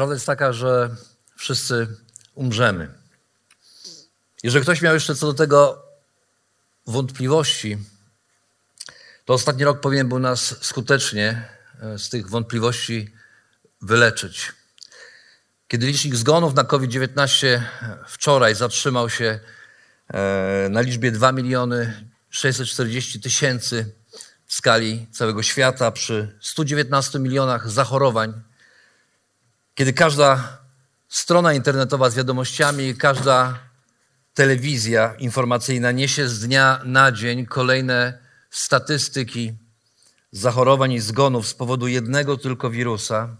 Prawda jest taka, że wszyscy umrzemy. Jeżeli ktoś miał jeszcze co do tego wątpliwości, to ostatni rok powinien był nas skutecznie e, z tych wątpliwości wyleczyć. Kiedy licznik zgonów na COVID-19 wczoraj zatrzymał się e, na liczbie 2 miliony 640 tysięcy w skali całego świata przy 119 milionach zachorowań, kiedy każda strona internetowa z wiadomościami, każda telewizja informacyjna niesie z dnia na dzień kolejne statystyki zachorowań i zgonów z powodu jednego tylko wirusa,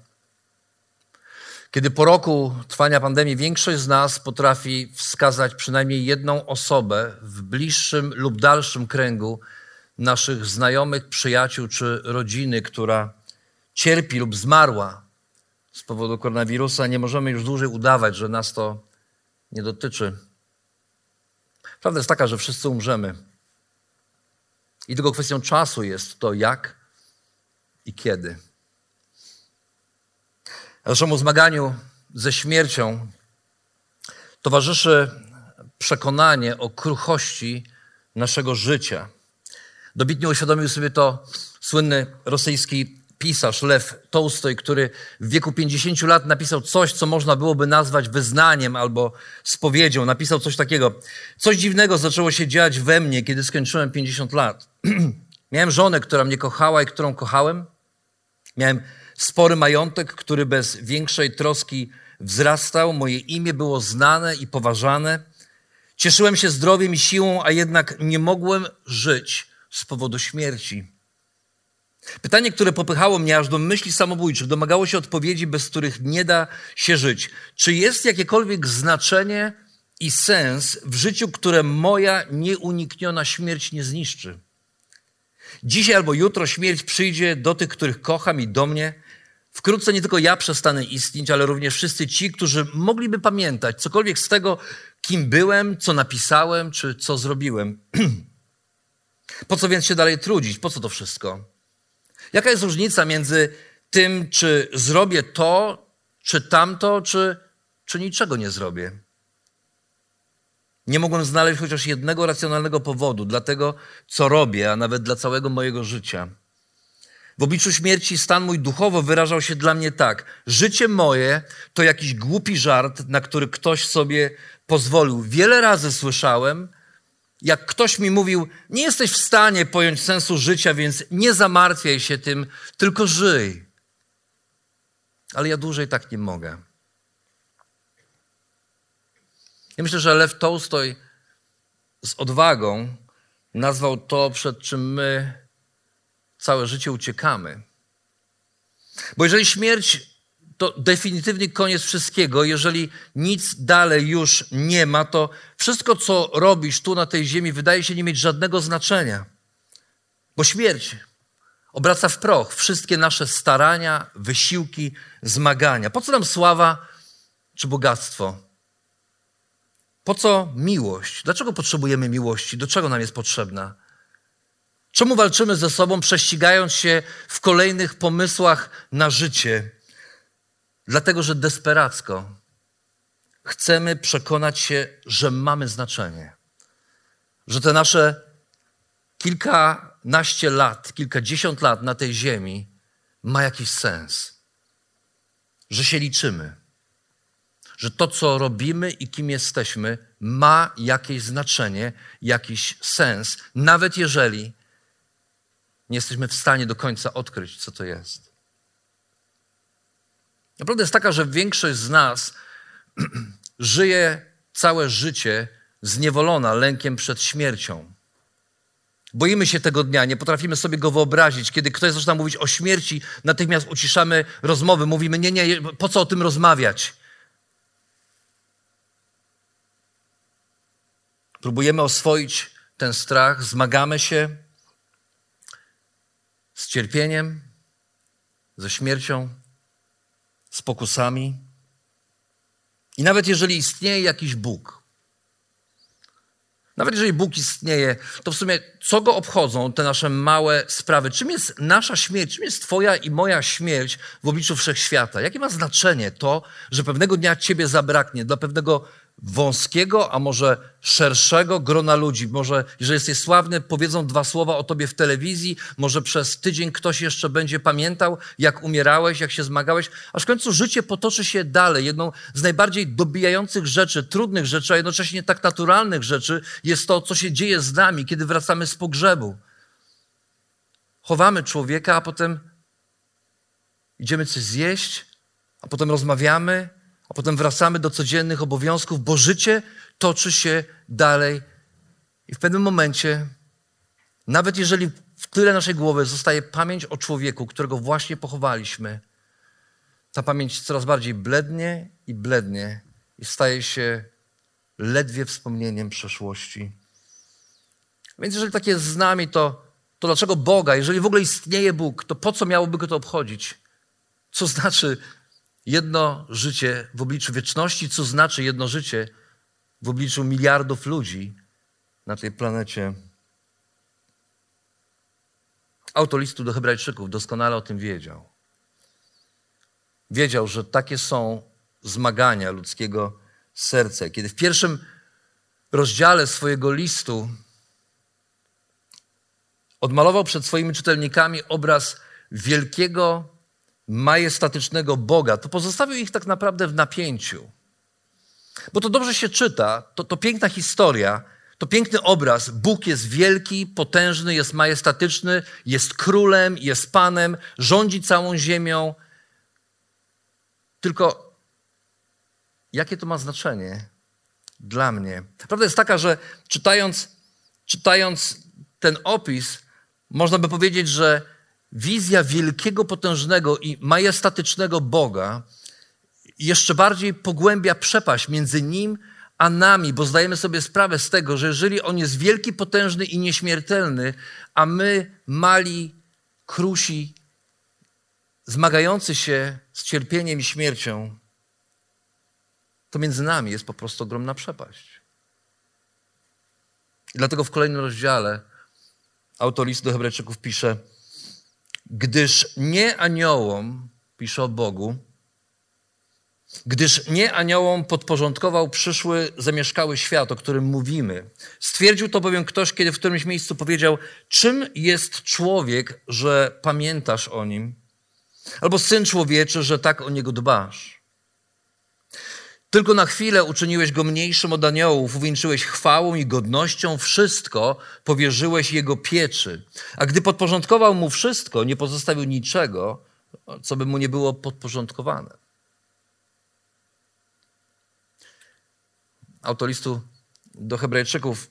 kiedy po roku trwania pandemii większość z nas potrafi wskazać przynajmniej jedną osobę w bliższym lub dalszym kręgu naszych znajomych, przyjaciół czy rodziny, która cierpi lub zmarła z powodu koronawirusa, nie możemy już dłużej udawać, że nas to nie dotyczy. Prawda jest taka, że wszyscy umrzemy. I tylko kwestią czasu jest to, jak i kiedy. Naszemu zmaganiu ze śmiercią towarzyszy przekonanie o kruchości naszego życia. Dobitnie uświadomił sobie to słynny rosyjski pisarz Lew Tolstoj, który w wieku 50 lat napisał coś, co można byłoby nazwać wyznaniem albo spowiedzią. Napisał coś takiego. Coś dziwnego zaczęło się dziać we mnie, kiedy skończyłem 50 lat. Miałem żonę, która mnie kochała i którą kochałem. Miałem spory majątek, który bez większej troski wzrastał. Moje imię było znane i poważane. Cieszyłem się zdrowiem i siłą, a jednak nie mogłem żyć z powodu śmierci. Pytanie, które popychało mnie aż do myśli samobójczych, domagało się odpowiedzi, bez których nie da się żyć. Czy jest jakiekolwiek znaczenie i sens w życiu, które moja nieunikniona śmierć nie zniszczy? Dzisiaj albo jutro śmierć przyjdzie do tych, których kocham i do mnie. Wkrótce nie tylko ja przestanę istnieć, ale również wszyscy ci, którzy mogliby pamiętać cokolwiek z tego, kim byłem, co napisałem, czy co zrobiłem. po co więc się dalej trudzić? Po co to wszystko? Jaka jest różnica między tym, czy zrobię to, czy tamto, czy, czy niczego nie zrobię? Nie mogłem znaleźć chociaż jednego racjonalnego powodu dla tego, co robię, a nawet dla całego mojego życia. W obliczu śmierci stan mój duchowo wyrażał się dla mnie tak. Życie moje to jakiś głupi żart, na który ktoś sobie pozwolił. Wiele razy słyszałem, jak ktoś mi mówił, nie jesteś w stanie pojąć sensu życia, więc nie zamartwiaj się tym, tylko żyj. Ale ja dłużej tak nie mogę. Ja myślę, że Lew Tolstoj z odwagą nazwał to, przed czym my całe życie uciekamy. Bo jeżeli śmierć to definitywny koniec wszystkiego. Jeżeli nic dalej już nie ma, to wszystko, co robisz tu na tej ziemi, wydaje się nie mieć żadnego znaczenia. Bo śmierć obraca w proch wszystkie nasze starania, wysiłki, zmagania. Po co nam sława czy bogactwo? Po co miłość? Dlaczego potrzebujemy miłości? Do czego nam jest potrzebna? Czemu walczymy ze sobą, prześcigając się w kolejnych pomysłach na życie? Dlatego, że desperacko chcemy przekonać się, że mamy znaczenie. Że te nasze kilkanaście lat, kilkadziesiąt lat na tej ziemi ma jakiś sens. Że się liczymy. Że to, co robimy i kim jesteśmy, ma jakieś znaczenie, jakiś sens, nawet jeżeli nie jesteśmy w stanie do końca odkryć, co to jest. Naprawdę jest taka, że większość z nas żyje całe życie zniewolona lękiem przed śmiercią. Boimy się tego dnia, nie potrafimy sobie go wyobrazić. Kiedy ktoś zaczyna mówić o śmierci, natychmiast uciszamy rozmowy, mówimy: Nie, nie, po co o tym rozmawiać? Próbujemy oswoić ten strach, zmagamy się z cierpieniem, ze śmiercią, z pokusami. I nawet jeżeli istnieje jakiś Bóg, nawet jeżeli Bóg istnieje, to w sumie co go obchodzą te nasze małe sprawy? Czym jest nasza śmierć? Czym jest Twoja i moja śmierć w obliczu wszechświata? Jakie ma znaczenie to, że pewnego dnia Ciebie zabraknie dla pewnego wąskiego, a może szerszego grona ludzi. Może, jeżeli jesteś sławny, powiedzą dwa słowa o tobie w telewizji, może przez tydzień ktoś jeszcze będzie pamiętał, jak umierałeś, jak się zmagałeś, aż w końcu życie potoczy się dalej. Jedną z najbardziej dobijających rzeczy, trudnych rzeczy, a jednocześnie tak naturalnych rzeczy jest to, co się dzieje z nami, kiedy wracamy z pogrzebu. Chowamy człowieka, a potem idziemy coś zjeść, a potem rozmawiamy, a potem wracamy do codziennych obowiązków, bo życie toczy się dalej. I w pewnym momencie, nawet jeżeli w tyle naszej głowy zostaje pamięć o człowieku, którego właśnie pochowaliśmy, ta pamięć coraz bardziej blednie i blednie i staje się ledwie wspomnieniem przeszłości. Więc jeżeli tak jest z nami, to, to dlaczego Boga, jeżeli w ogóle istnieje Bóg, to po co miałoby go to obchodzić? Co znaczy jedno życie w obliczu wieczności, co znaczy jedno życie w obliczu miliardów ludzi na tej planecie. Autor listu do Hebrajczyków doskonale o tym wiedział. Wiedział, że takie są zmagania ludzkiego serca. Kiedy w pierwszym rozdziale swojego listu odmalował przed swoimi czytelnikami obraz wielkiego majestatycznego Boga, to pozostawił ich tak naprawdę w napięciu. Bo to dobrze się czyta, to, to piękna historia, to piękny obraz. Bóg jest wielki, potężny, jest majestatyczny, jest królem, jest panem, rządzi całą ziemią. Tylko jakie to ma znaczenie dla mnie? Prawda jest taka, że czytając, czytając ten opis, można by powiedzieć, że wizja wielkiego, potężnego i majestatycznego Boga jeszcze bardziej pogłębia przepaść między Nim a nami, bo zdajemy sobie sprawę z tego, że jeżeli On jest wielki, potężny i nieśmiertelny, a my mali, krusi, zmagający się z cierpieniem i śmiercią, to między nami jest po prostu ogromna przepaść. I dlatego w kolejnym rozdziale autor listu do Hebrajczyków pisze, Gdyż nie aniołom, pisze o Bogu, gdyż nie aniołom podporządkował przyszły, zamieszkały świat, o którym mówimy. Stwierdził to bowiem ktoś, kiedy w którymś miejscu powiedział, czym jest człowiek, że pamiętasz o nim? Albo syn człowieczy, że tak o niego dbasz. Tylko na chwilę uczyniłeś go mniejszym od aniołów, uwieńczyłeś chwałą i godnością, wszystko powierzyłeś jego pieczy. A gdy podporządkował mu wszystko, nie pozostawił niczego, co by mu nie było podporządkowane. Autor listu do Hebrajczyków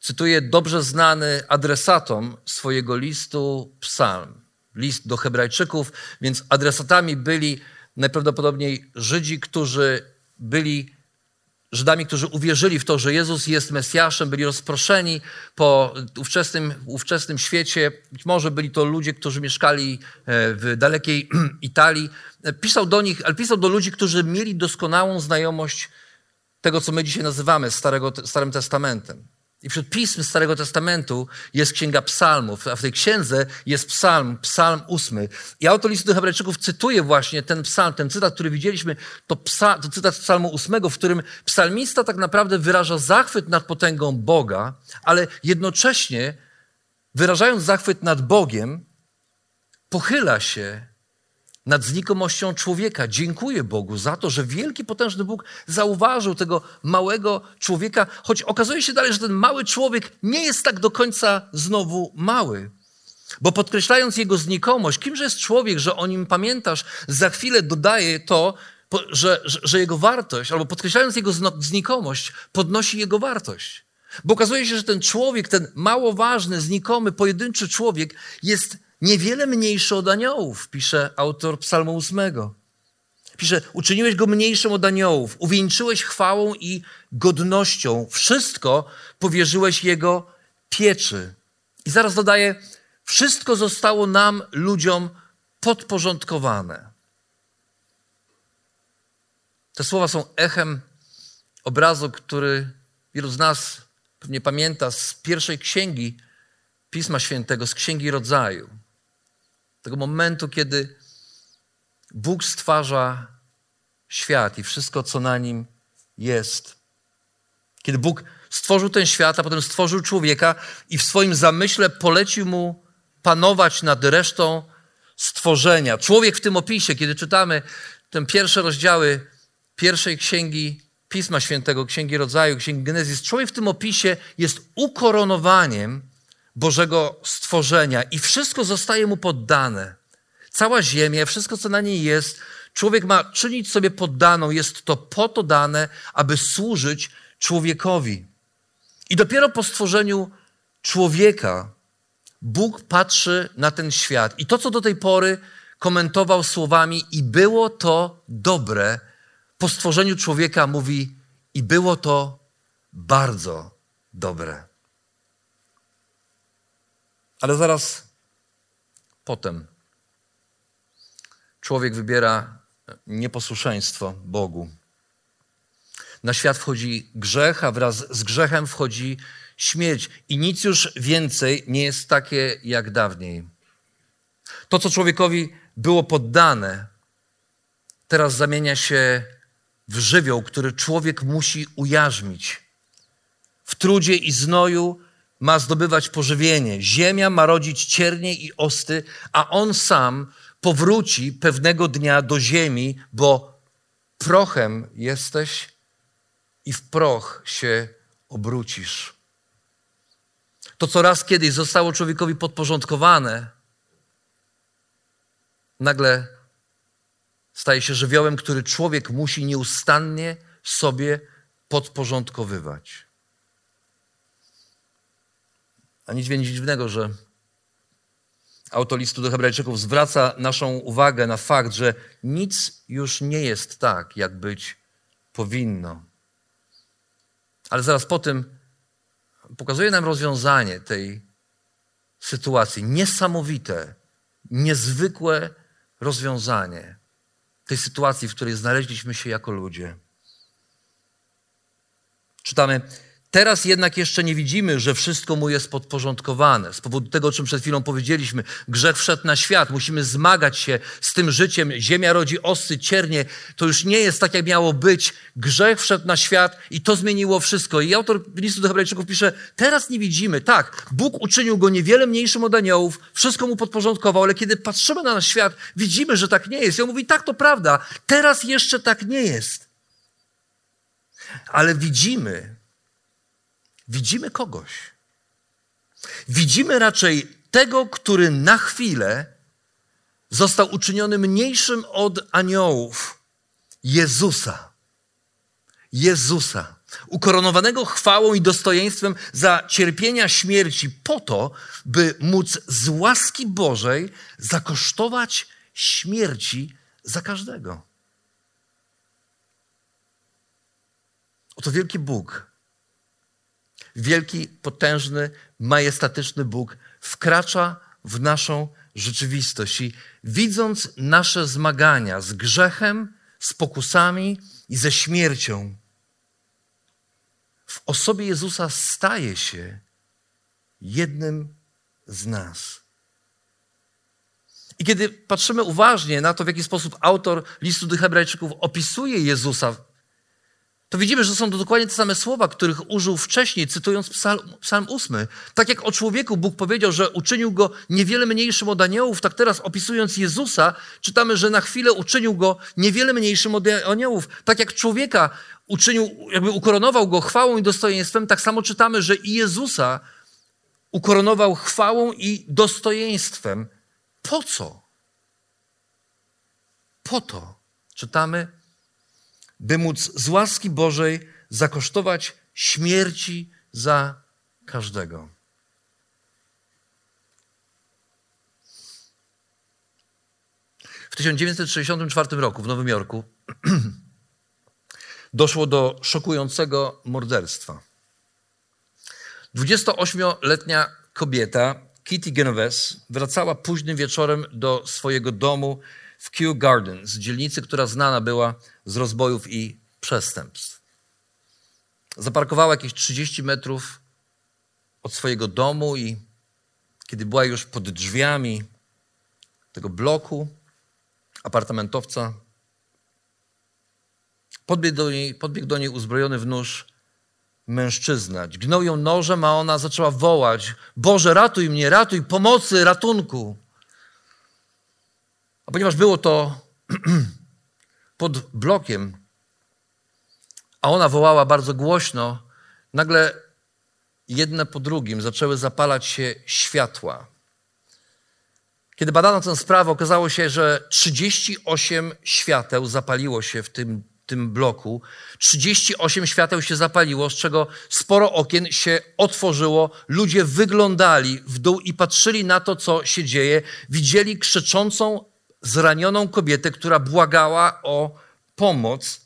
cytuje dobrze znany adresatom swojego listu psalm. List do Hebrajczyków, więc adresatami byli najprawdopodobniej Żydzi, którzy byli Żydami, którzy uwierzyli w to, że Jezus jest Mesjaszem, byli rozproszeni po ówczesnym, ówczesnym świecie. Być może byli to ludzie, którzy mieszkali e, w dalekiej Italii. Pisał do nich, ale pisał do ludzi, którzy mieli doskonałą znajomość tego, co my dzisiaj nazywamy Starego, Starym Testamentem. I wśród pism Starego Testamentu jest Księga Psalmów, a w tej księdze jest psalm, psalm ósmy. I autor listu do Hebrajczyków cytuje właśnie ten psalm, ten cytat, który widzieliśmy, to, psa, to cytat z psalmu ósmego, w którym psalmista tak naprawdę wyraża zachwyt nad potęgą Boga, ale jednocześnie wyrażając zachwyt nad Bogiem, pochyla się nad znikomością człowieka. Dziękuję Bogu za to, że wielki, potężny Bóg zauważył tego małego człowieka, choć okazuje się dalej, że ten mały człowiek nie jest tak do końca znowu mały. Bo podkreślając jego znikomość, kimże jest człowiek, że o nim pamiętasz, za chwilę dodaje to, że, że, jego wartość, albo podkreślając jego znikomość, podnosi jego wartość. Bo okazuje się, że ten człowiek, ten mało ważny, znikomy, pojedynczy człowiek jest niewiele mniejszy od aniołów, pisze autor Psalmu 8. Pisze, uczyniłeś go mniejszym od aniołów, uwieńczyłeś chwałą i godnością. Wszystko powierzyłeś jego pieczy. I zaraz dodaje, wszystko zostało nam, ludziom, podporządkowane. Te słowa są echem obrazu, który wielu z nas pewnie pamięta z pierwszej księgi Pisma Świętego, z Księgi Rodzaju. Tego momentu, kiedy Bóg stwarza świat i wszystko, co na nim jest. Kiedy Bóg stworzył ten świat, a potem stworzył człowieka i w swoim zamyśle polecił mu panować nad resztą stworzenia. Człowiek w tym opisie, kiedy czytamy te pierwsze rozdziały pierwszej księgi Pisma Świętego, Księgi Rodzaju, Księgi Genezis, człowiek w tym opisie jest ukoronowaniem Bożego stworzenia i wszystko zostaje mu poddane. Cała ziemia, wszystko co na niej jest, człowiek ma czynić sobie poddaną. Jest to po to dane, aby służyć człowiekowi. I dopiero po stworzeniu człowieka Bóg patrzy na ten świat. I to, co do tej pory komentował słowami, i było to dobre, po stworzeniu człowieka mówi, i było to bardzo dobre. Ale zaraz potem człowiek wybiera nieposłuszeństwo Bogu. Na świat wchodzi grzech, a wraz z grzechem wchodzi śmierć. I nic już więcej nie jest takie jak dawniej. To, co człowiekowi było poddane, teraz zamienia się w żywioł, który człowiek musi ujarzmić. W trudzie i znoju ma zdobywać pożywienie. Ziemia ma rodzić ciernie i osty, a on sam powróci pewnego dnia do ziemi, bo prochem jesteś i w proch się obrócisz. To, co raz kiedyś zostało człowiekowi podporządkowane, nagle staje się żywiołem, który człowiek musi nieustannie sobie podporządkowywać. A nic dziwnego, że autor listu do Hebrajczyków zwraca naszą uwagę na fakt, że nic już nie jest tak, jak być powinno. Ale zaraz po tym pokazuje nam rozwiązanie tej sytuacji. Niesamowite, niezwykłe rozwiązanie tej sytuacji, w której znaleźliśmy się jako ludzie. Czytamy, Teraz jednak jeszcze nie widzimy, że wszystko mu jest podporządkowane. Z powodu tego, o czym przed chwilą powiedzieliśmy, grzech wszedł na świat, musimy zmagać się z tym życiem. Ziemia rodzi osy, ciernie. To już nie jest tak, jak miało być. Grzech wszedł na świat i to zmieniło wszystko. I autor listu do Hebrajczyków pisze: Teraz nie widzimy. Tak, Bóg uczynił go niewiele mniejszym od aniołów, wszystko mu podporządkował, ale kiedy patrzymy na nasz świat, widzimy, że tak nie jest. I on mówi: Tak, to prawda. Teraz jeszcze tak nie jest. Ale widzimy, widzimy kogoś. Widzimy raczej tego, który na chwilę został uczyniony mniejszym od aniołów. Jezusa. Jezusa. Ukoronowanego chwałą i dostojeństwem za cierpienia śmierci, po to, by móc z łaski Bożej zakosztować śmierci za każdego. Oto wielki Bóg wielki, potężny, majestatyczny Bóg wkracza w naszą rzeczywistość i widząc nasze zmagania z grzechem, z pokusami i ze śmiercią, w osobie Jezusa staje się jednym z nas. I kiedy patrzymy uważnie na to, w jaki sposób autor listu do Hebrajczyków opisuje Jezusa to widzimy, że są to dokładnie te same słowa, których użył wcześniej, cytując psalm, psalm 8. Tak jak o człowieku Bóg powiedział, że uczynił go niewiele mniejszym od aniołów, tak teraz opisując Jezusa, czytamy, że na chwilę uczynił go niewiele mniejszym od aniołów. Tak jak człowieka uczynił, jakby ukoronował go chwałą i dostojeństwem, tak samo czytamy, że i Jezusa ukoronował chwałą i dostojeństwem. Po co? Po to czytamy by móc z łaski Bożej zakosztować śmierci za każdego. W 1964 roku w Nowym Jorku doszło do szokującego morderstwa. 28-letnia kobieta, Kitty Genovese, wracała późnym wieczorem do swojego domu w Kew Gardens, dzielnicy, która znana była z rozbojów i przestępstw. Zaparkowała jakieś 30 metrów od swojego domu i kiedy była już pod drzwiami tego bloku apartamentowca, podbiegł do niej, podbiegł do niej uzbrojony w nóż mężczyzna. Dźgnął ją nożem, a ona zaczęła wołać: Boże, ratuj mnie, ratuj, pomocy, ratunku. A ponieważ było to pod blokiem, a ona wołała bardzo głośno, nagle jedne po drugim zaczęły zapalać się światła. Kiedy badano tę sprawę, okazało się, że 38 świateł zapaliło się w tym, tym bloku. 38 świateł się zapaliło, z czego sporo okien się otworzyło. Ludzie wyglądali w dół i patrzyli na to, co się dzieje. Widzieli krzyczącą, zranioną kobietę, która błagała o pomoc.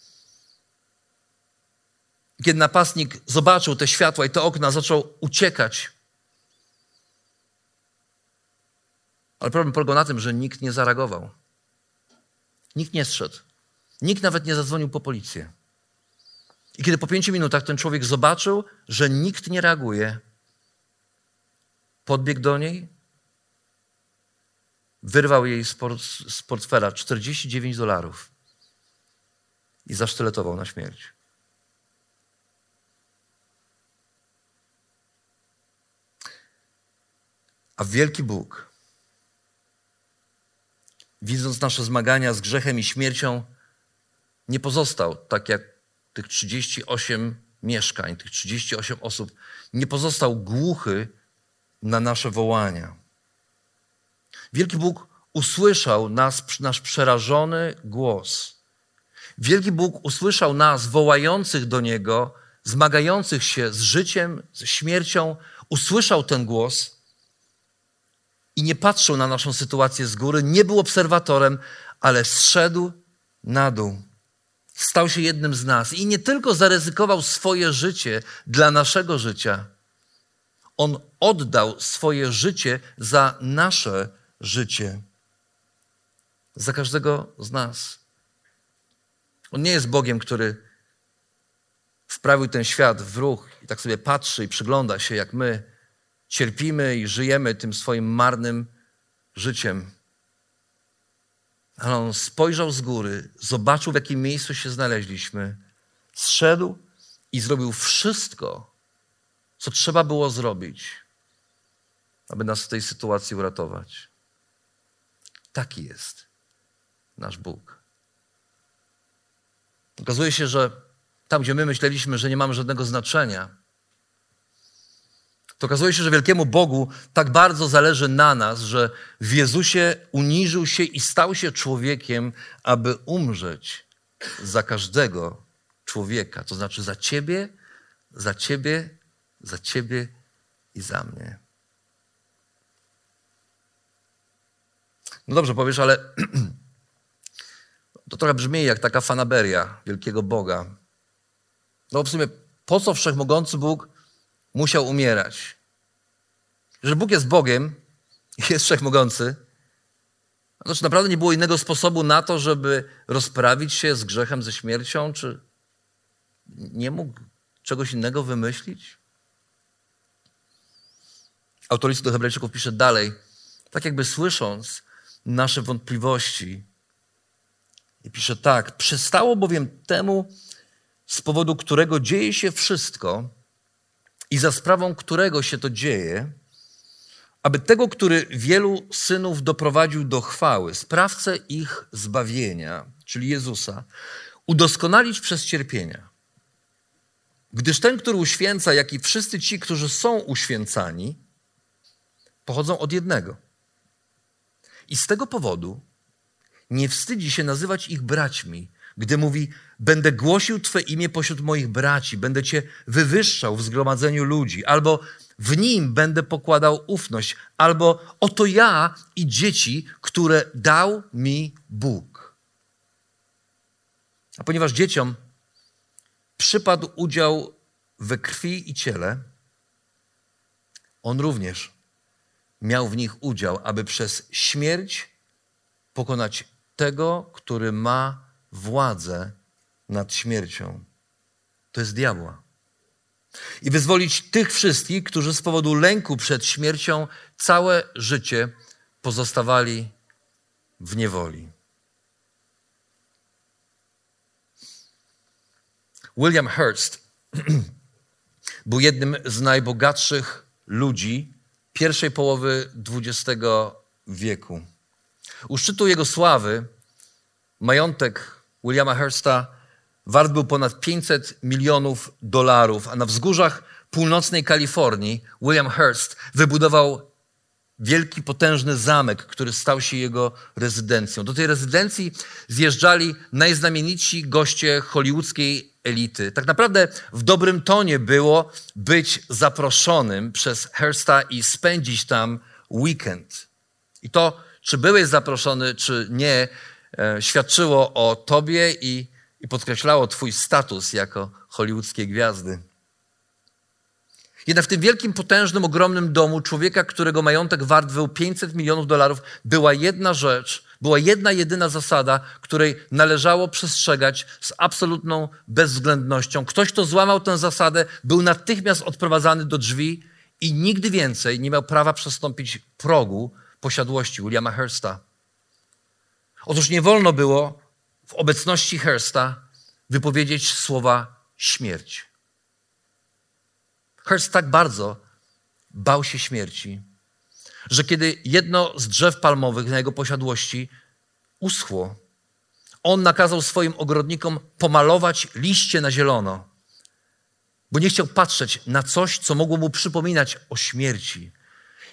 Kiedy napastnik zobaczył te światła i te okna, zaczął uciekać. Ale problem polegał na tym, że nikt nie zareagował. Nikt nie zszedł. Nikt nawet nie zadzwonił po policję. I kiedy po pięciu minutach ten człowiek zobaczył, że nikt nie reaguje, podbiegł do niej, wyrwał jej z, port z portfela 49 dolarów i zasztyletował na śmierć. A wielki Bóg, widząc nasze zmagania z grzechem i śmiercią, nie pozostał tak jak tych 38 mieszkań, tych 38 osób, nie pozostał głuchy na nasze wołania. Wielki Bóg usłyszał nas, nasz przerażony głos. Wielki Bóg usłyszał nas wołających do Niego, zmagających się z życiem, z śmiercią, usłyszał ten głos i nie patrzył na naszą sytuację z góry, nie był obserwatorem, ale zszedł na dół. Stał się jednym z nas i nie tylko zaryzykował swoje życie dla naszego życia, on oddał swoje życie za nasze życie. Za każdego z nas. On nie jest Bogiem, który wprawił ten świat w ruch i tak sobie patrzy i przygląda się, jak my cierpimy i żyjemy tym swoim marnym życiem. Ale on spojrzał z góry, zobaczył, w jakim miejscu się znaleźliśmy, zszedł i zrobił wszystko, co trzeba było zrobić, aby nas w tej sytuacji uratować. Taki jest nasz Bóg. Okazuje się, że tam, gdzie my myśleliśmy, że nie mamy żadnego znaczenia, to okazuje się, że wielkiemu Bogu tak bardzo zależy na nas, że w Jezusie uniżył się i stał się człowiekiem, aby umrzeć za każdego człowieka. To znaczy za ciebie, za ciebie, za ciebie i za mnie. No dobrze, powiesz, ale to trochę brzmi jak taka fanaberia wielkiego Boga. No w sumie po co wszechmogący Bóg musiał umierać. Że Bóg jest Bogiem jest wszechmogący, to czy naprawdę nie było innego sposobu na to, żeby rozprawić się z grzechem, ze śmiercią? Czy nie mógł czegoś innego wymyślić? Autor listu do Hebrajczyków pisze dalej, tak jakby słysząc nasze wątpliwości, i pisze tak: Przestało bowiem temu, z powodu którego dzieje się wszystko, i za sprawą którego się to dzieje, aby tego, który wielu synów doprowadził do chwały, sprawcę ich zbawienia, czyli Jezusa, udoskonalić przez cierpienia. Gdyż ten, który uświęca, jak i wszyscy ci, którzy są uświęcani, pochodzą od jednego. I z tego powodu nie wstydzi się nazywać ich braćmi, gdy mówi: Będę głosił Twe imię pośród moich braci, będę Cię wywyższał w zgromadzeniu ludzi, albo w nim będę pokładał ufność, albo oto ja i dzieci, które dał mi Bóg. A ponieważ dzieciom przypadł udział we krwi i ciele, on również miał w nich udział, aby przez śmierć pokonać tego, który ma władzę nad śmiercią. To jest diabła. I wyzwolić tych wszystkich, którzy z powodu lęku przed śmiercią całe życie pozostawali w niewoli. William Hearst był jednym z najbogatszych ludzi pierwszej połowy XX wieku. U szczytu jego sławy majątek Williama Hearsta wart był ponad 500 milionów dolarów, a na wzgórzach północnej Kalifornii William Hearst wybudował wielki, potężny zamek, który stał się jego rezydencją. Do tej rezydencji zjeżdżali najznamienici goście hollywoodzkiej elity. Tak naprawdę w dobrym tonie było być zaproszonym przez Hearsta i spędzić tam weekend. I to, czy byłeś zaproszony, czy nie, e, świadczyło o tobie i, i podkreślało twój status jako hollywoodzkiej gwiazdy. Jednak w tym wielkim, potężnym, ogromnym domu człowieka, którego majątek wart był 500 milionów dolarów, była jedna rzecz, była jedna jedyna zasada, której należało przestrzegać z absolutną bezwzględnością. Ktoś, kto złamał tę zasadę, był natychmiast odprowadzany do drzwi i nigdy więcej nie miał prawa przestąpić progu posiadłości Williama Hearsta. Otóż nie wolno było w obecności Hearsta wypowiedzieć słowa śmierć. Hearst tak bardzo bał się śmierci, że kiedy jedno z drzew palmowych na jego posiadłości uschło, on nakazał swoim ogrodnikom pomalować liście na zielono, bo nie chciał patrzeć na coś, co mogło mu przypominać o śmierci.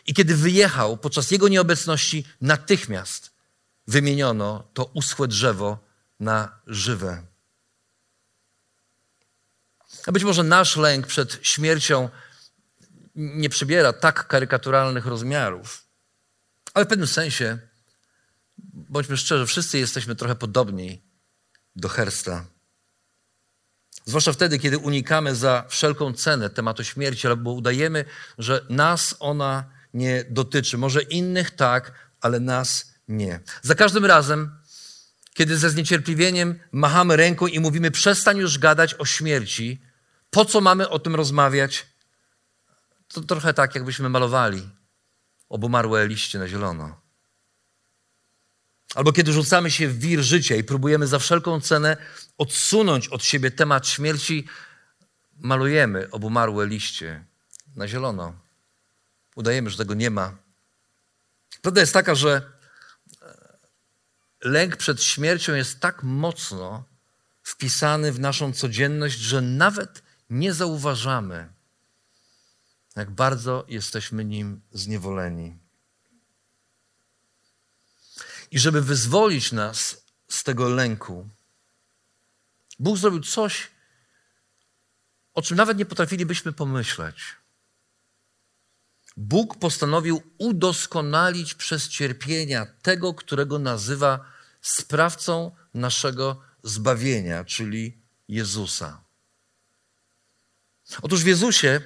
I kiedy wyjechał podczas jego nieobecności, natychmiast wymieniono to uschłe drzewo na żywe. A być może nasz lęk przed śmiercią nie przybiera tak karykaturalnych rozmiarów, ale w pewnym sensie, bądźmy szczerzy, wszyscy jesteśmy trochę podobni do Hersta. Zwłaszcza wtedy, kiedy unikamy za wszelką cenę tematu śmierci, albo udajemy, że nas ona nie dotyczy. Może innych tak, ale nas nie. Za każdym razem, kiedy ze zniecierpliwieniem machamy ręką i mówimy: przestań już gadać o śmierci, po co mamy o tym rozmawiać? To trochę tak, jakbyśmy malowali obumarłe liście na zielono. Albo kiedy rzucamy się w wir życia i próbujemy za wszelką cenę odsunąć od siebie temat śmierci, malujemy obumarłe liście na zielono. Udajemy, że tego nie ma. Prawda jest taka, że lęk przed śmiercią jest tak mocno wpisany w naszą codzienność, że nawet nie zauważamy, jak bardzo jesteśmy nim zniewoleni. I żeby wyzwolić nas z tego lęku, Bóg zrobił coś, o czym nawet nie potrafilibyśmy pomyśleć. Bóg postanowił udoskonalić przez cierpienia tego, którego nazywa sprawcą naszego zbawienia, czyli Jezusa. Otóż w Jezusie,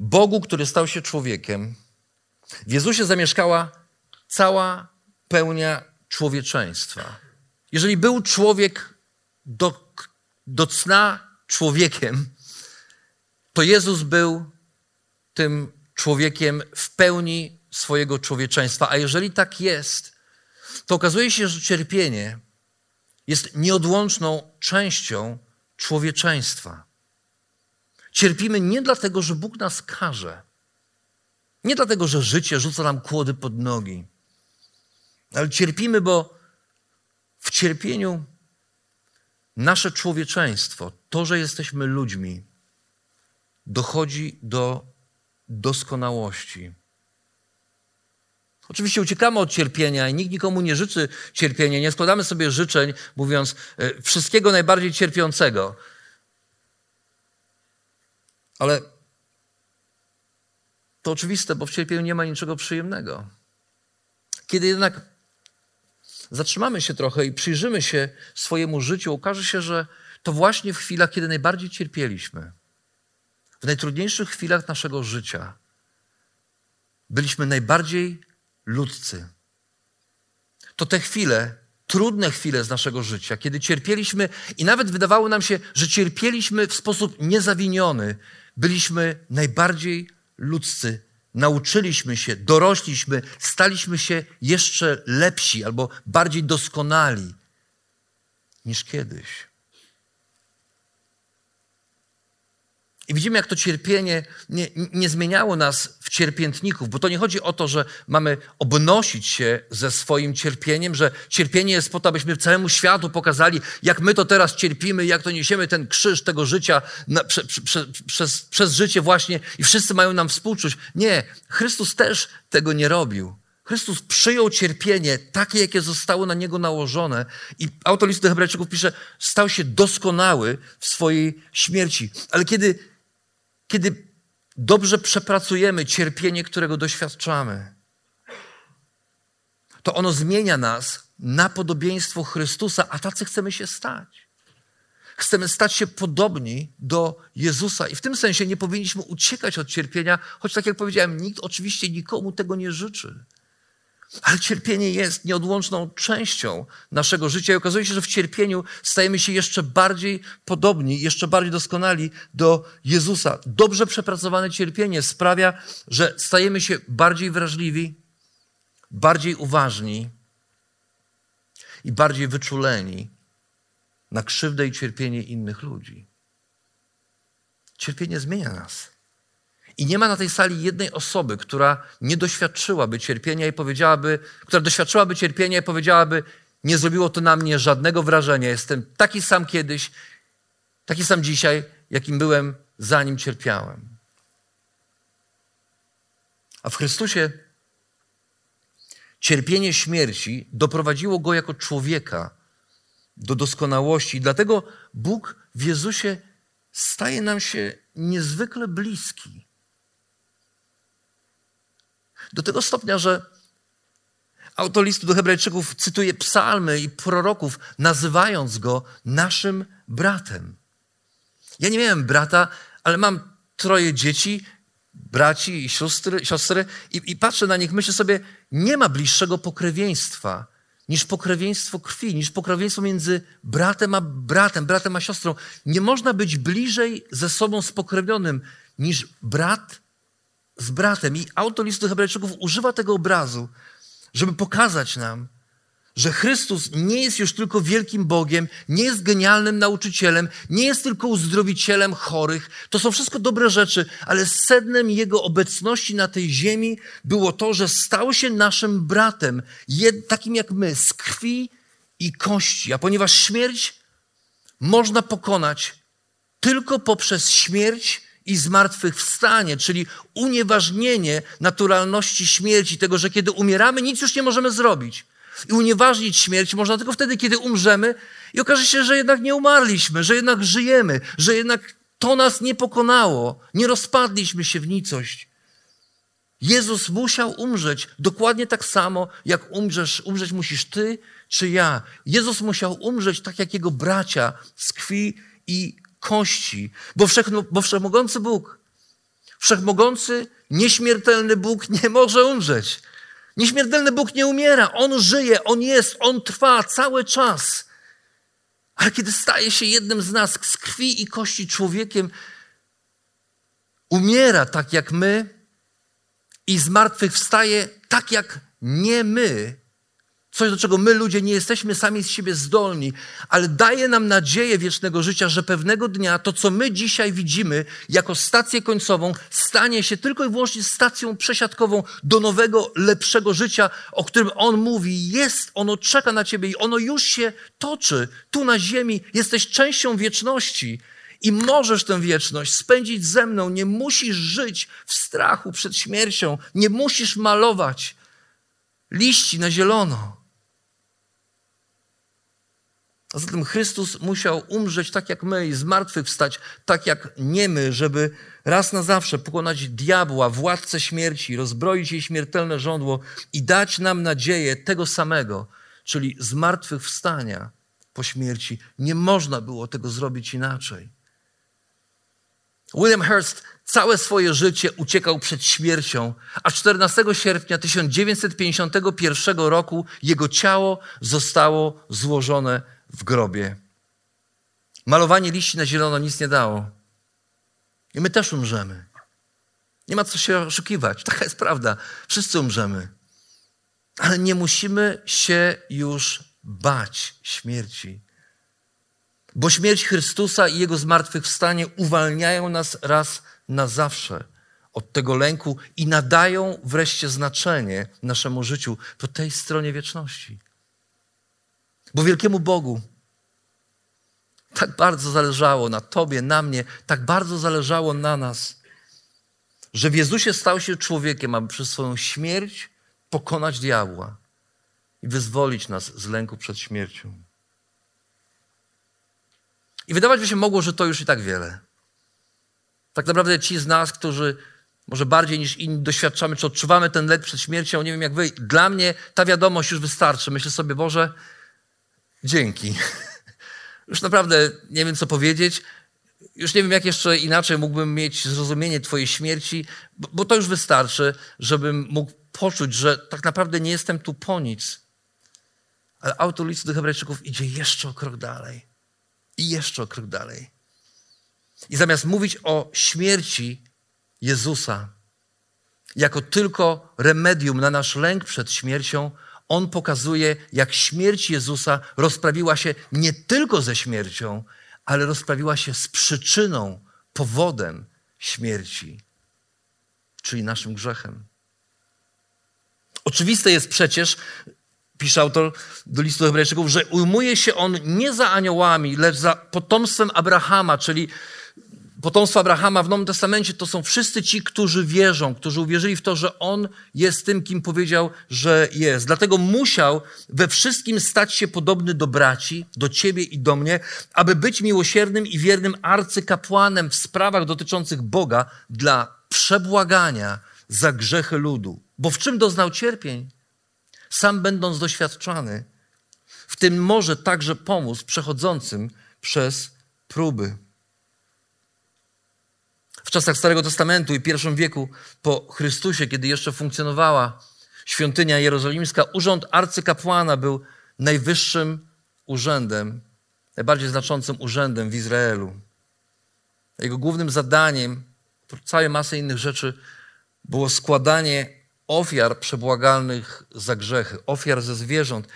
Bogu, który stał się człowiekiem, w Jezusie zamieszkała cała pełnia człowieczeństwa. Jeżeli był człowiek do, do cna człowiekiem, to Jezus był tym człowiekiem w pełni swojego człowieczeństwa. A jeżeli tak jest, to okazuje się, że cierpienie jest nieodłączną częścią człowieczeństwa. Cierpimy nie dlatego, że Bóg nas karze, nie dlatego, że życie rzuca nam kłody pod nogi, ale cierpimy, bo w cierpieniu nasze człowieczeństwo, to, że jesteśmy ludźmi, dochodzi do doskonałości. Oczywiście uciekamy od cierpienia i nikt nikomu nie życzy cierpienia. Nie składamy sobie życzeń, mówiąc e, wszystkiego najbardziej cierpiącego. Ale to oczywiste, bo w cierpieniu nie ma niczego przyjemnego. Kiedy jednak zatrzymamy się trochę i przyjrzymy się swojemu życiu, okaże się, że to właśnie w chwilach, kiedy najbardziej cierpieliśmy, w najtrudniejszych chwilach naszego życia, byliśmy najbardziej ludzcy. To te chwile, trudne chwile z naszego życia, kiedy cierpieliśmy i nawet wydawało nam się, że cierpieliśmy w sposób niezawiniony, byliśmy najbardziej ludzcy. Nauczyliśmy się, dorośliśmy, staliśmy się jeszcze lepsi albo bardziej doskonali niż kiedyś. I widzimy, jak to cierpienie nie, nie, zmieniało nas w cierpiętników, bo to nie chodzi o to, że mamy obnosić się ze swoim cierpieniem, że cierpienie jest po to, abyśmy całemu światu pokazali, jak my to teraz cierpimy, jak to niesiemy ten krzyż tego życia na, prze, prze, przez, przez życie właśnie i wszyscy mają nam współczuć. Nie, Chrystus też tego nie robił. Chrystus przyjął cierpienie takie, jakie zostało na niego nałożone i autor listu do Hebrajczyków pisze, stał się doskonały w swojej śmierci. Ale kiedy kiedy dobrze przepracujemy cierpienie, którego doświadczamy, to ono zmienia nas na podobieństwo Chrystusa, a tacy chcemy się stać. Chcemy stać się podobni do Jezusa i w tym sensie nie powinniśmy uciekać od cierpienia, choć tak jak powiedziałem, nikt oczywiście nikomu tego nie życzy. Ale cierpienie jest nieodłączną częścią naszego życia i okazuje się, że w cierpieniu stajemy się jeszcze bardziej podobni, jeszcze bardziej doskonali do Jezusa. Dobrze przepracowane cierpienie sprawia, że stajemy się bardziej wrażliwi, bardziej uważni i bardziej wyczuleni na krzywdę i cierpienie innych ludzi. Cierpienie zmienia nas. I nie ma na tej sali jednej osoby, która nie doświadczyłaby cierpienia i powiedziałaby, która doświadczyłaby cierpienia i powiedziałaby, nie zrobiło to na mnie żadnego wrażenia. Jestem taki sam kiedyś, taki sam dzisiaj, jakim byłem, zanim cierpiałem. A w Chrystusie cierpienie śmierci doprowadziło go jako człowieka do doskonałości. dlatego Bóg w Jezusie staje nam się niezwykle bliski. Do tego stopnia, że autor listu do Hebrajczyków cytuje psalmy i proroków, nazywając go naszym bratem. Ja nie miałem brata, ale mam troje dzieci, braci i siostry, siostry i, i patrzę na nich, myślę sobie, nie ma bliższego pokrewieństwa niż pokrewieństwo krwi, niż pokrewieństwo między bratem a bratem, bratem a siostrą. Nie można być bliżej ze sobą spokrewnionym niż brat z bratem. I autor listu Hebrajczyków używa tego obrazu, żeby pokazać nam, że Chrystus nie jest już tylko wielkim Bogiem, nie jest genialnym nauczycielem, nie jest tylko uzdrowicielem chorych. To są wszystko dobre rzeczy, ale sednem Jego obecności na tej ziemi było to, że stał się naszym bratem, takim jak my, z krwi i kości. A ponieważ śmierć można pokonać tylko poprzez śmierć i zmartwychwstanie, czyli unieważnienie naturalności śmierci, tego, że kiedy umieramy, nic już nie możemy zrobić. I unieważnić śmierć można tylko wtedy, kiedy umrzemy i okaże się, że jednak nie umarliśmy, że jednak żyjemy, że jednak to nas nie pokonało, nie rozpadliśmy się w nicość. Jezus musiał umrzeć dokładnie tak samo, jak umrzesz, umrzeć musisz ty czy ja. Jezus musiał umrzeć tak jak jego bracia z krwi i kości, bo, wszech, bo wszechmogący Bóg, wszechmogący, nieśmiertelny Bóg nie może umrzeć. Nieśmiertelny Bóg nie umiera, On żyje, On jest, On trwa cały czas. Ale kiedy staje się jednym z nas, z krwi i kości człowiekiem, umiera tak jak my i zmartwychwstaje tak jak nie my, Coś, do czego my ludzie nie jesteśmy sami z siebie zdolni, ale daje nam nadzieję wiecznego życia, że pewnego dnia to, co my dzisiaj widzimy jako stację końcową, stanie się tylko i wyłącznie stacją przesiadkową do nowego, lepszego życia, o którym On mówi. Jest, ono czeka na Ciebie i ono już się toczy. Tu na ziemi jesteś częścią wieczności. I możesz tę wieczność spędzić ze mną. Nie musisz żyć w strachu przed śmiercią. Nie musisz malować liści na zielono. A zatem Chrystus musiał umrzeć tak jak my i zmartwychwstać tak jak nie my, żeby raz na zawsze pokonać diabła, władcę śmierci, rozbroić jej śmiertelne żądło i dać nam nadzieję tego samego, czyli zmartwychwstania po śmierci. Nie można było tego zrobić inaczej. William Hearst całe swoje życie uciekał przed śmiercią, a 14 sierpnia 1951 roku jego ciało zostało złożone w grobie. Malowanie liści na zielono nic nie dało. I my też umrzemy. Nie ma co się oszukiwać. Taka jest prawda. Wszyscy umrzemy. Ale nie musimy się już bać śmierci. Bo śmierć Chrystusa i Jego zmartwychwstanie uwalniają nas raz na zawsze od tego lęku i nadają wreszcie znaczenie naszemu życiu po tej stronie wieczności. Bo wielkiemu Bogu tak bardzo zależało na Tobie, na mnie, tak bardzo zależało na nas, że w Jezusie stał się człowiekiem, aby przez swoją śmierć pokonać diabła i wyzwolić nas z lęku przed śmiercią. I wydawać by się mogło, że to już i tak wiele. Tak naprawdę ci z nas, którzy może bardziej niż inni doświadczamy, czy odczuwamy ten lęk przed śmiercią, nie wiem jak wy, dla mnie ta wiadomość już wystarczy. Myślę sobie, Boże, dzięki. Już naprawdę nie wiem, co powiedzieć. Już nie wiem, jak jeszcze inaczej mógłbym mieć zrozumienie Twojej śmierci, bo, to już wystarczy, żebym mógł poczuć, że tak naprawdę nie jestem tu po nic. Ale autor listu do Hebrajczyków idzie jeszcze o krok dalej. I jeszcze o krok dalej. I zamiast mówić o śmierci Jezusa jako tylko remedium na nasz lęk przed śmiercią, on pokazuje, jak śmierć Jezusa rozprawiła się nie tylko ze śmiercią, ale rozprawiła się z przyczyną, powodem śmierci, czyli naszym grzechem. Oczywiste jest przecież, pisze autor do listu Hebrajczyków, że ujmuje się on nie za aniołami, lecz za potomstwem Abrahama, czyli potomstwo Abrahama w Nowym Testamencie to są wszyscy ci, którzy wierzą, którzy uwierzyli w to, że On jest tym, kim powiedział, że jest. Dlatego musiał we wszystkim stać się podobny do braci, do ciebie i do mnie, aby być miłosiernym i wiernym arcykapłanem w sprawach dotyczących Boga dla przebłagania za grzechy ludu. Bo w czym doznał cierpień? Sam będąc doświadczany, w tym może także pomóc przechodzącym przez próby. W czasach Starego Testamentu i pierwszym wieku po Chrystusie, kiedy jeszcze funkcjonowała świątynia jerozolimska, urząd arcykapłana był najwyższym urzędem, najbardziej znaczącym urzędem w Izraelu. Jego głównym zadaniem, całej masy innych rzeczy, było składanie ofiar przebłagalnych za grzechy, ofiar ze zwierząt.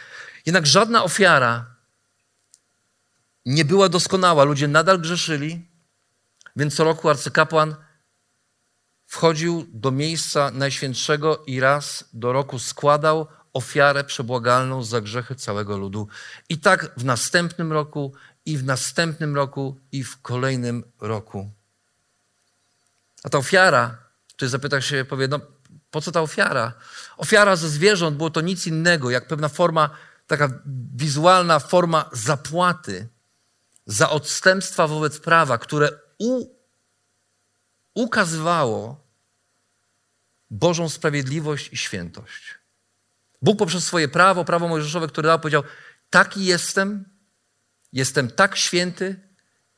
Jednak żadna ofiara nie była doskonała. Ludzie nadal grzeszyli, więc co roku arcykapłan wchodził do miejsca najświętszego i raz do roku składał ofiarę przebłagalną za grzechy całego ludu. I tak w następnym roku, i w następnym roku, i w kolejnym roku. A ta ofiara, tu zapyta się, powie, no po co ta ofiara? Ofiara ze zwierząt było to nic innego, jak pewna forma, taka wizualna forma zapłaty za odstępstwa wobec prawa, które u, ukazywało Bożą sprawiedliwość i świętość. Bóg poprzez swoje prawo, prawo mojżeszowe, które dał, powiedział: Taki jestem, jestem tak święty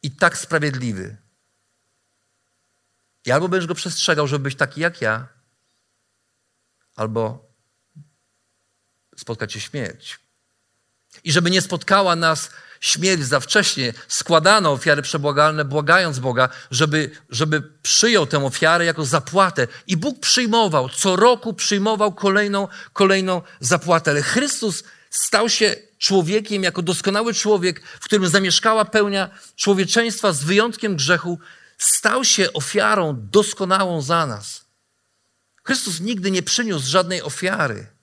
i tak sprawiedliwy. I albo będziesz go przestrzegał, żeby być taki jak ja, albo spotkać się śmierć. I żeby nie spotkała nas śmierć za wcześnie, składano ofiary przebłagalne, błagając Boga, żeby, żeby przyjął tę ofiarę jako zapłatę. I Bóg przyjmował, co roku przyjmował kolejną, kolejną zapłatę. Ale Chrystus stał się człowiekiem jako doskonały człowiek, w którym zamieszkała pełnia człowieczeństwa z wyjątkiem grzechu, stał się ofiarą doskonałą za nas. Chrystus nigdy nie przyniósł żadnej ofiary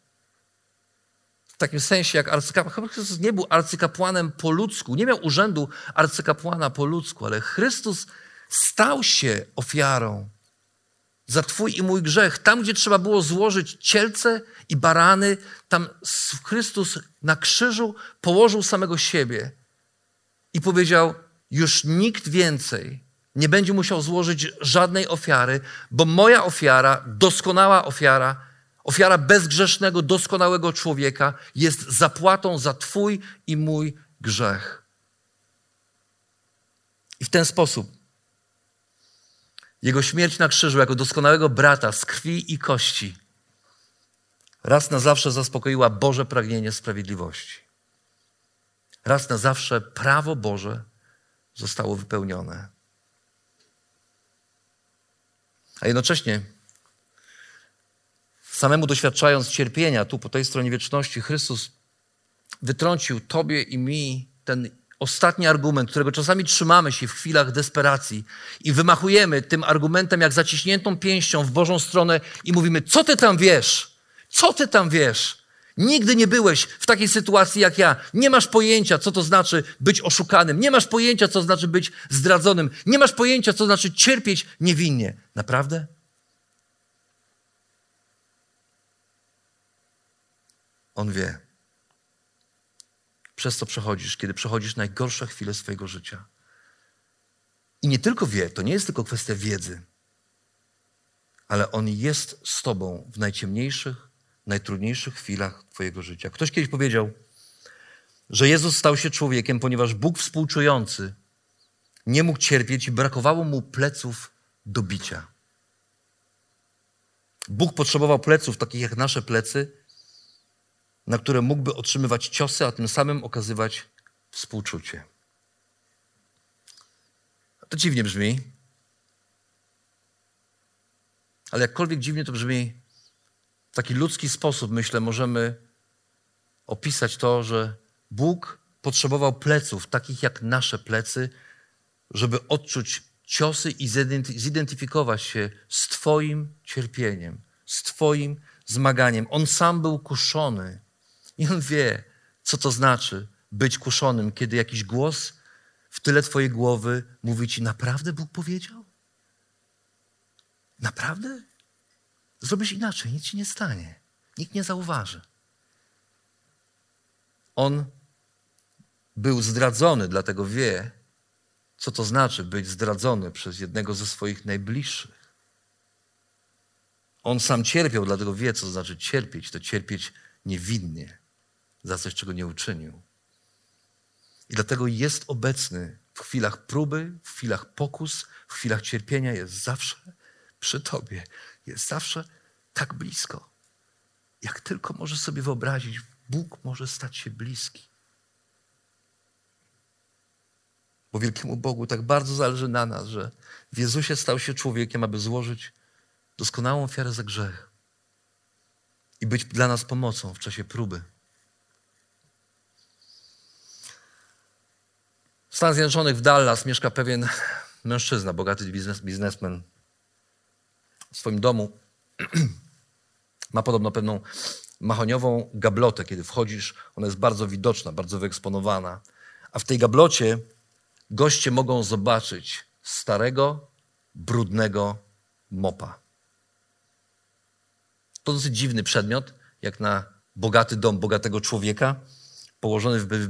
takim sensie jak arcykapłan. Chrystus nie był arcykapłanem po ludzku, nie miał urzędu arcykapłana po ludzku, ale Chrystus stał się ofiarą za Twój i mój grzech. Tam, gdzie trzeba było złożyć cielce i barany, tam Chrystus na krzyżu położył samego siebie i powiedział: Już nikt więcej nie będzie musiał złożyć żadnej ofiary, bo moja ofiara, doskonała ofiara, ofiara bezgrzesznego, doskonałego człowieka, jest zapłatą za Twój i mój grzech. I w ten sposób jego śmierć na krzyżu jako doskonałego brata z krwi i kości raz na zawsze zaspokoiła Boże pragnienie sprawiedliwości. Raz na zawsze prawo Boże zostało wypełnione. A jednocześnie, samemu doświadczając cierpienia tu po tej stronie wieczności, Chrystus wytrącił Tobie i mi ten ostatni argument, którego czasami trzymamy się w chwilach desperacji i wymachujemy tym argumentem jak zaciśniętą pięścią w Bożą stronę i mówimy: Co ty tam wiesz? Co ty tam wiesz? Nigdy nie byłeś w takiej sytuacji jak ja. Nie masz pojęcia, co to znaczy być oszukanym. Nie masz pojęcia, co znaczy być zdradzonym. Nie masz pojęcia, co znaczy cierpieć niewinnie. Naprawdę? On wie. Przez co przechodzisz, kiedy przechodzisz najgorsze chwile swojego życia. I nie tylko wie, to nie jest tylko kwestia wiedzy, ale On jest z Tobą w najciemniejszych, najtrudniejszych chwilach Twojego życia. Ktoś kiedyś powiedział, że Jezus stał się człowiekiem, ponieważ Bóg współczujący nie mógł cierpieć i brakowało mu pleców do bicia. Bóg potrzebował pleców, takich jak nasze plecy, na które mógłby otrzymywać ciosy, a tym samym okazywać współczucie. To dziwnie brzmi, ale jakkolwiek dziwnie to brzmi, w taki ludzki sposób, myślę, możemy opisać to, że Bóg potrzebował pleców, takich jak nasze plecy, żeby odczuć ciosy i zidentyfikować się z Twoim cierpieniem, z Twoim zmaganiem. On sam był kuszony i on wie, co to znaczy być kuszonym, kiedy jakiś głos w tyle Twojej głowy mówi Ci: Naprawdę Bóg powiedział? Naprawdę? Zrobisz inaczej, nic ci nie stanie. Nikt nie zauważy. On był zdradzony, dlatego wie, co to znaczy być zdradzony przez jednego ze swoich najbliższych. On sam cierpiał, dlatego wie, co to znaczy cierpieć. To cierpieć niewinnie za coś, czego nie uczynił. I dlatego jest obecny w chwilach próby, w chwilach pokus, w chwilach cierpienia, jest zawsze przy Tobie jest zawsze tak blisko. Jak tylko możesz sobie wyobrazić, Bóg może stać się bliski. Bo wielkiemu Bogu tak bardzo zależy na nas, że w Jezusie stał się człowiekiem, aby złożyć doskonałą ofiarę za grzech i być dla nas pomocą w czasie próby. W Stanach Zjednoczonych w Dallas mieszka pewien mężczyzna, bogaty biznes, biznesmen, w swoim domu ma podobno pewną mahoniową gablotę. Kiedy wchodzisz, ona jest bardzo widoczna, bardzo wyeksponowana. A w tej gablocie goście mogą zobaczyć starego, brudnego mopa. To dosyć dziwny przedmiot, jak na bogaty dom bogatego człowieka, położony w, w,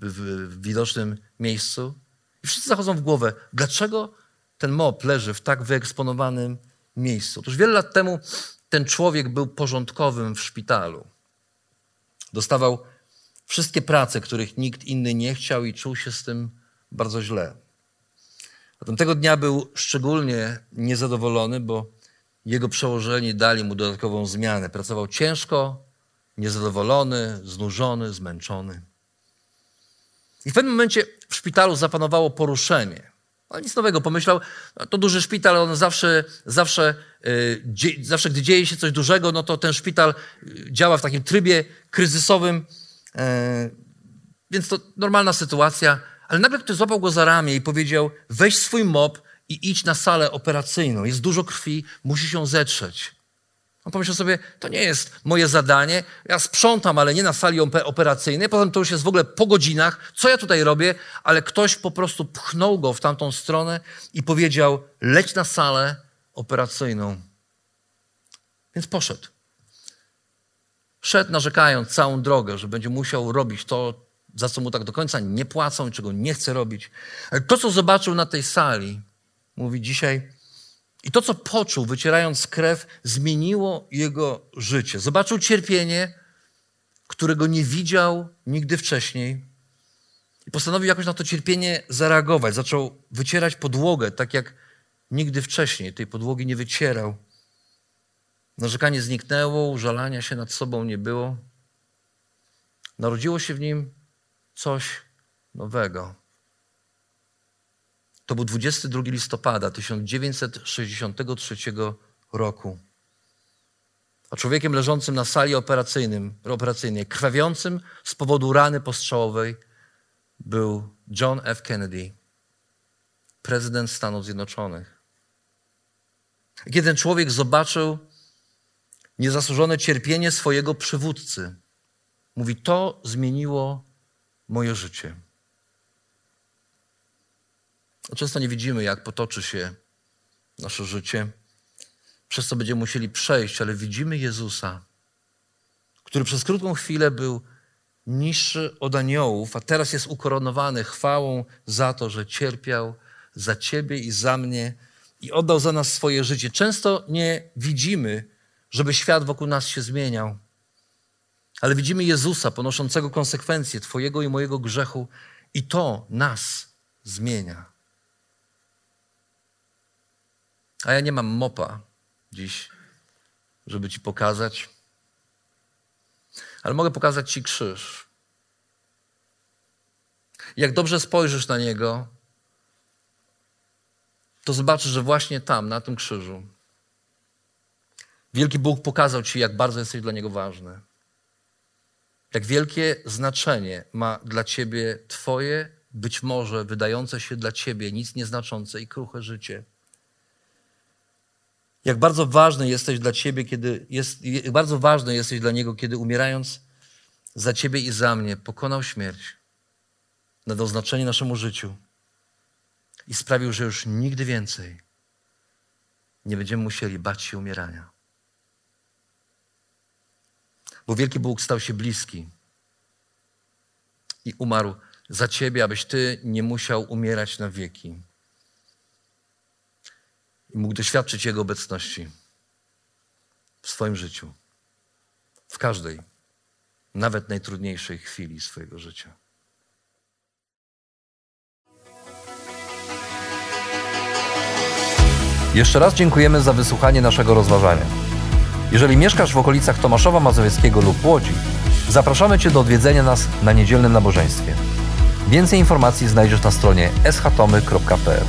w, widocznym miejscu. I wszyscy zachodzą w głowę, dlaczego ten mop leży w tak wyeksponowanym miejscu. Otóż wiele lat temu ten człowiek był porządkowym w szpitalu. Dostawał wszystkie prace, których nikt inny nie chciał i czuł się z tym bardzo źle. Zatem tego dnia był szczególnie niezadowolony, bo jego przełożeni dali mu dodatkową zmianę. Pracował ciężko, niezadowolony, znużony, zmęczony. I w pewnym momencie w szpitalu zapanowało poruszenie. Ale nic nowego. Pomyślał, no, to duży szpital, on zawsze, zawsze, yy, zawsze gdy dzieje się coś dużego, no to ten szpital y, działa w takim trybie kryzysowym, yy, więc to normalna sytuacja. Ale nagle ktoś złapał go za ramię i powiedział, weź swój mop i idź na salę operacyjną. Jest dużo krwi, musi się zetrzeć. On pomyślał sobie, to nie jest moje zadanie, ja sprzątam, ale nie na sali operacyjnej, potem to już jest w ogóle po godzinach, co ja tutaj robię, ale ktoś po prostu pchnął go w tamtą stronę i powiedział, leć na salę operacyjną. Więc poszedł. Szedł narzekając całą drogę, że będzie musiał robić to, za co mu tak do końca nie płacą czego nie chce robić. Ale to, co zobaczył na tej sali, mówi dzisiaj, i to, co poczuł, wycierając krew, zmieniło jego życie. Zobaczył cierpienie, którego nie widział nigdy wcześniej. I postanowił jakoś na to cierpienie zareagować. Zaczął wycierać podłogę, tak jak nigdy wcześniej tej podłogi nie wycierał. Narzekanie zniknęło, użalania się nad sobą nie było. Narodziło się w nim coś nowego. To był 22 listopada 1963 roku. A człowiekiem leżącym na sali operacyjnym, operacyjnej, krwawiącym z powodu rany postrzałowej, był John F. Kennedy, prezydent Stanów Zjednoczonych. Kiedy ten człowiek zobaczył niezasłużone cierpienie swojego przywódcy, mówi: To zmieniło moje życie. Często nie widzimy, jak potoczy się nasze życie, przez co będziemy musieli przejść, ale widzimy Jezusa, który przez krótką chwilę był niższy od aniołów, a teraz jest ukoronowany chwałą za to, że cierpiał za Ciebie i za mnie i oddał za nas swoje życie. Często nie widzimy, żeby świat wokół nas się zmieniał, ale widzimy Jezusa ponoszącego konsekwencje Twojego i mojego grzechu, i to nas zmienia. A ja nie mam mopa dziś, żeby Ci pokazać, ale mogę pokazać Ci krzyż. Jak dobrze spojrzysz na niego, to zobaczysz, że właśnie tam, na tym krzyżu, wielki Bóg pokazał Ci, jak bardzo jesteś dla Niego ważny. Jak wielkie znaczenie ma dla Ciebie Twoje, być może wydające się dla Ciebie nic nieznaczące i kruche życie. Jak bardzo ważny jesteś dla Ciebie, kiedy jest, bardzo ważny jesteś dla Niego, kiedy umierając za Ciebie i za mnie pokonał śmierć, nadał znaczenie naszemu życiu i sprawił, że już nigdy więcej nie będziemy musieli bać się umierania. Bo wielki Bóg stał się bliski i umarł za Ciebie, abyś Ty nie musiał umierać na wieki i mógł doświadczyć Jego obecności w swoim życiu, w każdej, nawet najtrudniejszej chwili swojego życia. Jeszcze raz dziękujemy za wysłuchanie naszego rozważania. Jeżeli mieszkasz w okolicach Tomaszowa Mazowieckiego lub Łodzi, zapraszamy Cię do odwiedzenia nas na niedzielnym nabożeństwie. Więcej informacji znajdziesz na stronie schatomy.pl.